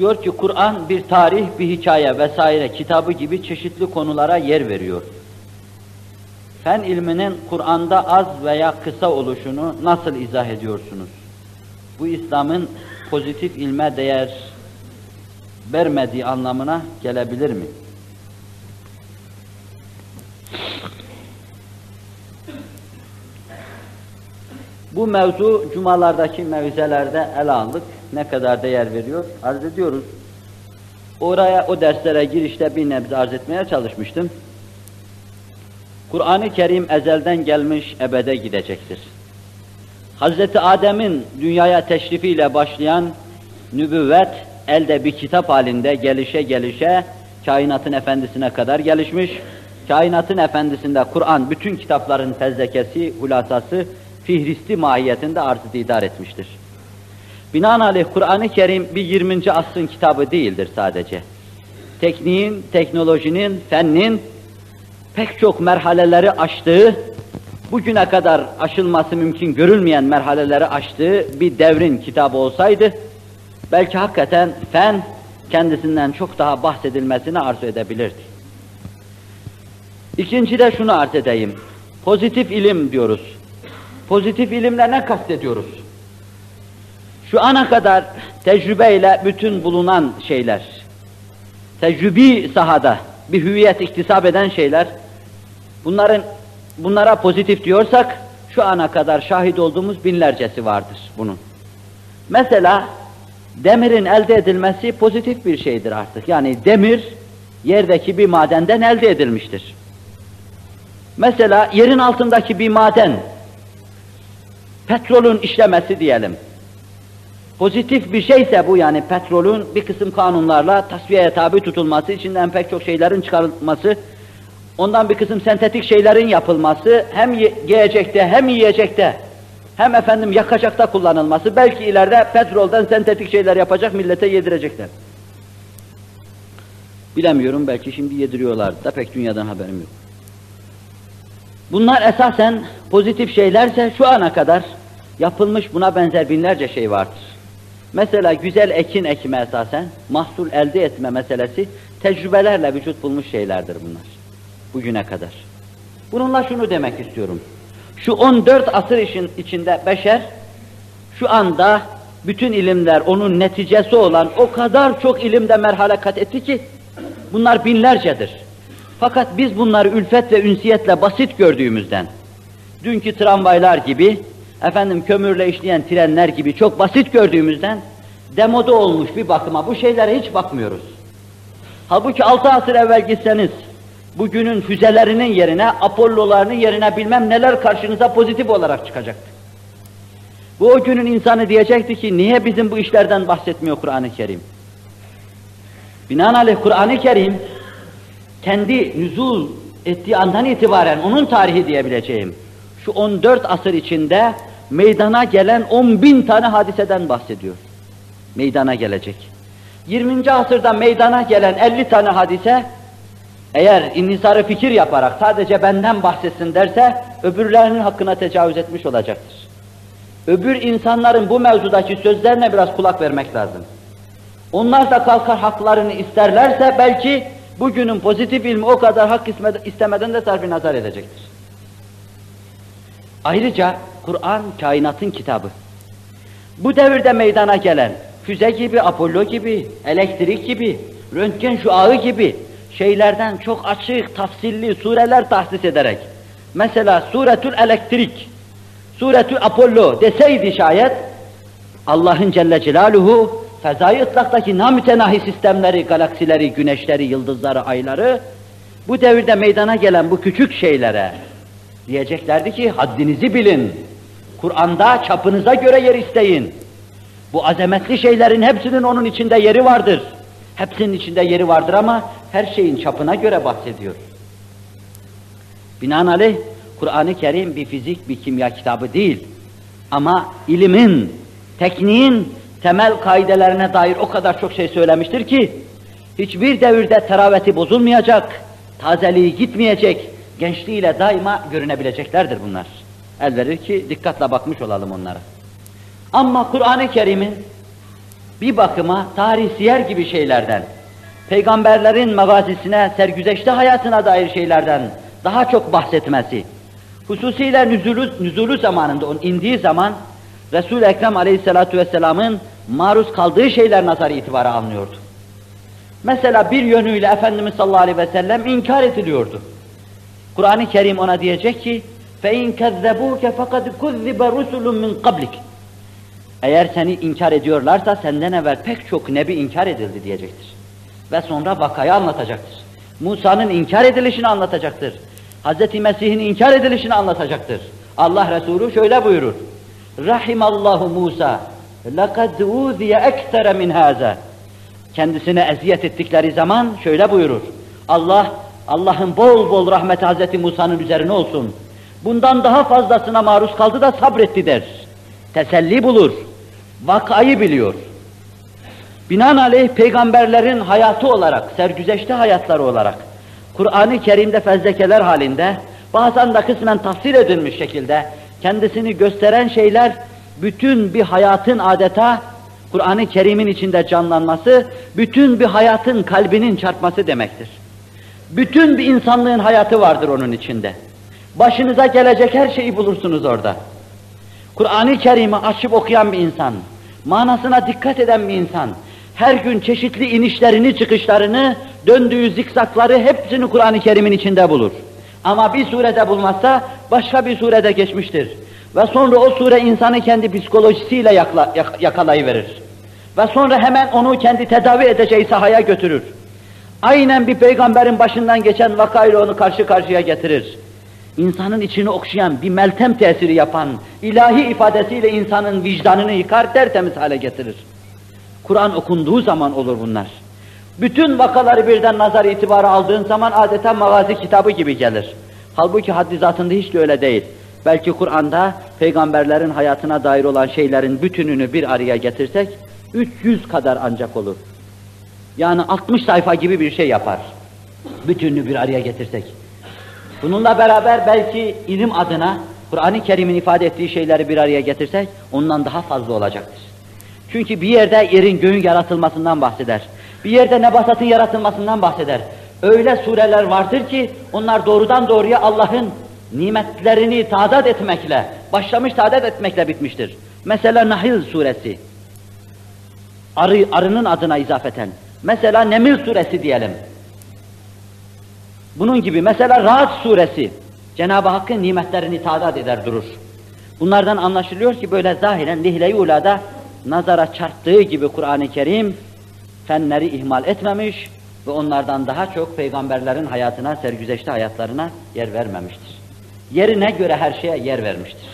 Diyor ki Kur'an bir tarih, bir hikaye vesaire kitabı gibi çeşitli konulara yer veriyor. Fen ilminin Kur'an'da az veya kısa oluşunu nasıl izah ediyorsunuz? Bu İslam'ın pozitif ilme değer vermediği anlamına gelebilir mi? Bu mevzu cumalardaki mevzelerde ele aldık. Ne kadar değer veriyor? Arz ediyoruz. Oraya, o derslere girişte bir nebze arz etmeye çalışmıştım. Kur'an-ı Kerim ezelden gelmiş, ebede gidecektir. Hazreti Adem'in dünyaya teşrifiyle başlayan nübüvvet, elde bir kitap halinde gelişe gelişe kainatın efendisine kadar gelişmiş. Kainatın efendisinde Kur'an bütün kitapların fezlekesi, hulasası, fihristi mahiyetinde arz idare etmiştir. Binaenaleyh Kur'an-ı Kerim bir 20. asrın kitabı değildir sadece. Tekniğin, teknolojinin, fennin pek çok merhaleleri aştığı, bugüne kadar aşılması mümkün görülmeyen merhaleleri aştığı bir devrin kitabı olsaydı, belki hakikaten fen kendisinden çok daha bahsedilmesini arzu edebilirdi. İkinci de şunu arz edeyim. Pozitif ilim diyoruz. Pozitif ilimle ne kastediyoruz? Şu ana kadar tecrübeyle bütün bulunan şeyler, tecrübi sahada bir hüviyet iktisap eden şeyler, bunların bunlara pozitif diyorsak, şu ana kadar şahit olduğumuz binlercesi vardır bunun. Mesela demirin elde edilmesi pozitif bir şeydir artık. Yani demir yerdeki bir madenden elde edilmiştir. Mesela yerin altındaki bir maden, petrolün işlemesi diyelim. Pozitif bir şeyse bu yani petrolün bir kısım kanunlarla tasfiyeye tabi tutulması, içinden pek çok şeylerin çıkarılması, ondan bir kısım sentetik şeylerin yapılması, hem yiyecekte hem yiyecekte, hem efendim yakacakta kullanılması, belki ileride petrolden sentetik şeyler yapacak, millete yedirecekler. Bilemiyorum, belki şimdi yediriyorlar da pek dünyadan haberim yok. Bunlar esasen pozitif şeylerse şu ana kadar yapılmış buna benzer binlerce şey vardır. Mesela güzel ekin ekme esasen, mahsul elde etme meselesi tecrübelerle vücut bulmuş şeylerdir bunlar. Bugüne kadar. Bununla şunu demek istiyorum. Şu 14 asır işin içinde beşer, şu anda bütün ilimler onun neticesi olan o kadar çok ilimde merhale kat etti ki, bunlar binlercedir. Fakat biz bunları ülfet ve ünsiyetle basit gördüğümüzden, dünkü tramvaylar gibi, efendim kömürle işleyen trenler gibi çok basit gördüğümüzden, demoda olmuş bir bakıma bu şeylere hiç bakmıyoruz. Halbuki altı asır evvel gitseniz, bugünün füzelerinin yerine, Apollo'larının yerine bilmem neler karşınıza pozitif olarak çıkacaktı. Bu o günün insanı diyecekti ki, niye bizim bu işlerden bahsetmiyor Kur'an-ı Kerim? Binaenaleyh Kur'an-ı Kerim, kendi nüzul ettiği andan itibaren onun tarihi diyebileceğim, şu 14 asır içinde meydana gelen 10 bin tane hadiseden bahsediyor. Meydana gelecek. 20. asırda meydana gelen 50 tane hadise, eğer inhisarı fikir yaparak sadece benden bahsetsin derse, öbürlerinin hakkına tecavüz etmiş olacaktır. Öbür insanların bu mevzudaki sözlerine biraz kulak vermek lazım. Onlar da kalkar haklarını isterlerse belki bugünün pozitif ilmi o kadar hak istemeden de sarf nazar edecektir. Ayrıca Kur'an kainatın kitabı. Bu devirde meydana gelen füze gibi, Apollo gibi, elektrik gibi, röntgen şuağı gibi şeylerden çok açık, tafsilli sureler tahsis ederek mesela suretül elektrik, suretül Apollo deseydi şayet Allah'ın Celle Celaluhu fezai ıtlaktaki namütenahi sistemleri, galaksileri, güneşleri, yıldızları, ayları bu devirde meydana gelen bu küçük şeylere diyeceklerdi ki haddinizi bilin. Kur'an'da çapınıza göre yer isteyin. Bu azametli şeylerin hepsinin onun içinde yeri vardır. Hepsinin içinde yeri vardır ama her şeyin çapına göre bahsediyor. Binaenaleyh Kur'an-ı Kerim bir fizik, bir kimya kitabı değil. Ama ilimin, tekniğin temel kaidelerine dair o kadar çok şey söylemiştir ki, hiçbir devirde teraveti bozulmayacak, tazeliği gitmeyecek, gençliğiyle daima görünebileceklerdir bunlar. El verir ki dikkatle bakmış olalım onlara. Ama Kur'an-ı Kerim'in bir bakıma tarih siyer gibi şeylerden, peygamberlerin magazisine, sergüzeşte hayatına dair şeylerden daha çok bahsetmesi, hususiyle nüzulü, nüzulü zamanında, onun indiği zaman, Resul-i Ekrem aleyhissalatu vesselamın maruz kaldığı şeyler nazarı itibara alınıyordu. Mesela bir yönüyle Efendimiz sallallahu aleyhi ve sellem inkar ediliyordu. Kur'an-ı Kerim ona diyecek ki, فَاِنْ كَذَّبُوكَ فَقَدْ كُذِّبَ رُسُلٌ مِنْ قَبْلِكَ Eğer seni inkar ediyorlarsa senden evvel pek çok nebi inkar edildi diyecektir. Ve sonra vakayı anlatacaktır. Musa'nın inkar edilişini anlatacaktır. Hz. Mesih'in inkar edilişini anlatacaktır. Allah Resulü şöyle buyurur. Rahimallahu Musa لَقَدْ اُذِيَ اَكْتَرَ مِنْ هَذَا Kendisine eziyet ettikleri zaman şöyle buyurur. Allah, Allah'ın bol bol rahmeti Hz. Musa'nın üzerine olsun. Bundan daha fazlasına maruz kaldı da sabretti der. Teselli bulur. Vakayı biliyor. Binaenaleyh peygamberlerin hayatı olarak, sergüzeşte hayatları olarak, Kur'an-ı Kerim'de fezlekeler halinde, bazen de kısmen tafsir edilmiş şekilde kendisini gösteren şeyler, bütün bir hayatın adeta Kur'an-ı Kerim'in içinde canlanması, bütün bir hayatın kalbinin çarpması demektir. Bütün bir insanlığın hayatı vardır onun içinde. Başınıza gelecek her şeyi bulursunuz orada. Kur'an-ı Kerim'i açıp okuyan bir insan, manasına dikkat eden bir insan, her gün çeşitli inişlerini, çıkışlarını, döndüğü zikzakları hepsini Kur'an-ı Kerim'in içinde bulur. Ama bir surede bulmazsa başka bir surede geçmiştir. Ve sonra o sure insanı kendi psikolojisiyle yakla, yak, yakalayıverir. Ve sonra hemen onu kendi tedavi edeceği sahaya götürür. Aynen bir peygamberin başından geçen vakayla onu karşı karşıya getirir. İnsanın içini okşayan, bir meltem tesiri yapan, ilahi ifadesiyle insanın vicdanını yıkar, tertemiz hale getirir. Kur'an okunduğu zaman olur bunlar. Bütün vakaları birden nazar itibarı aldığın zaman adeta magazi kitabı gibi gelir. Halbuki haddi zatında hiç de öyle değil. Belki Kur'an'da peygamberlerin hayatına dair olan şeylerin bütününü bir araya getirsek 300 kadar ancak olur. Yani 60 sayfa gibi bir şey yapar. Bütününü bir araya getirsek. Bununla beraber belki ilim adına Kur'an-ı Kerim'in ifade ettiği şeyleri bir araya getirsek ondan daha fazla olacaktır. Çünkü bir yerde yerin göğün yaratılmasından bahseder. Bir yerde nebatatın yaratılmasından bahseder. Öyle sureler vardır ki onlar doğrudan doğruya Allah'ın nimetlerini tadat etmekle, başlamış tadat etmekle bitmiştir. Mesela Nahil suresi. Arı, arının adına izafeten. Mesela Nemil suresi diyelim. Bunun gibi mesela Ra'd suresi. Cenab-ı Hakk'ın nimetlerini tadat eder durur. Bunlardan anlaşılıyor ki böyle zahiren Lihle-i Ula'da nazara çarptığı gibi Kur'an-ı Kerim fenleri ihmal etmemiş ve onlardan daha çok peygamberlerin hayatına, sergüzeşte hayatlarına yer vermemiştir. Yerine göre her şeye yer vermiştir.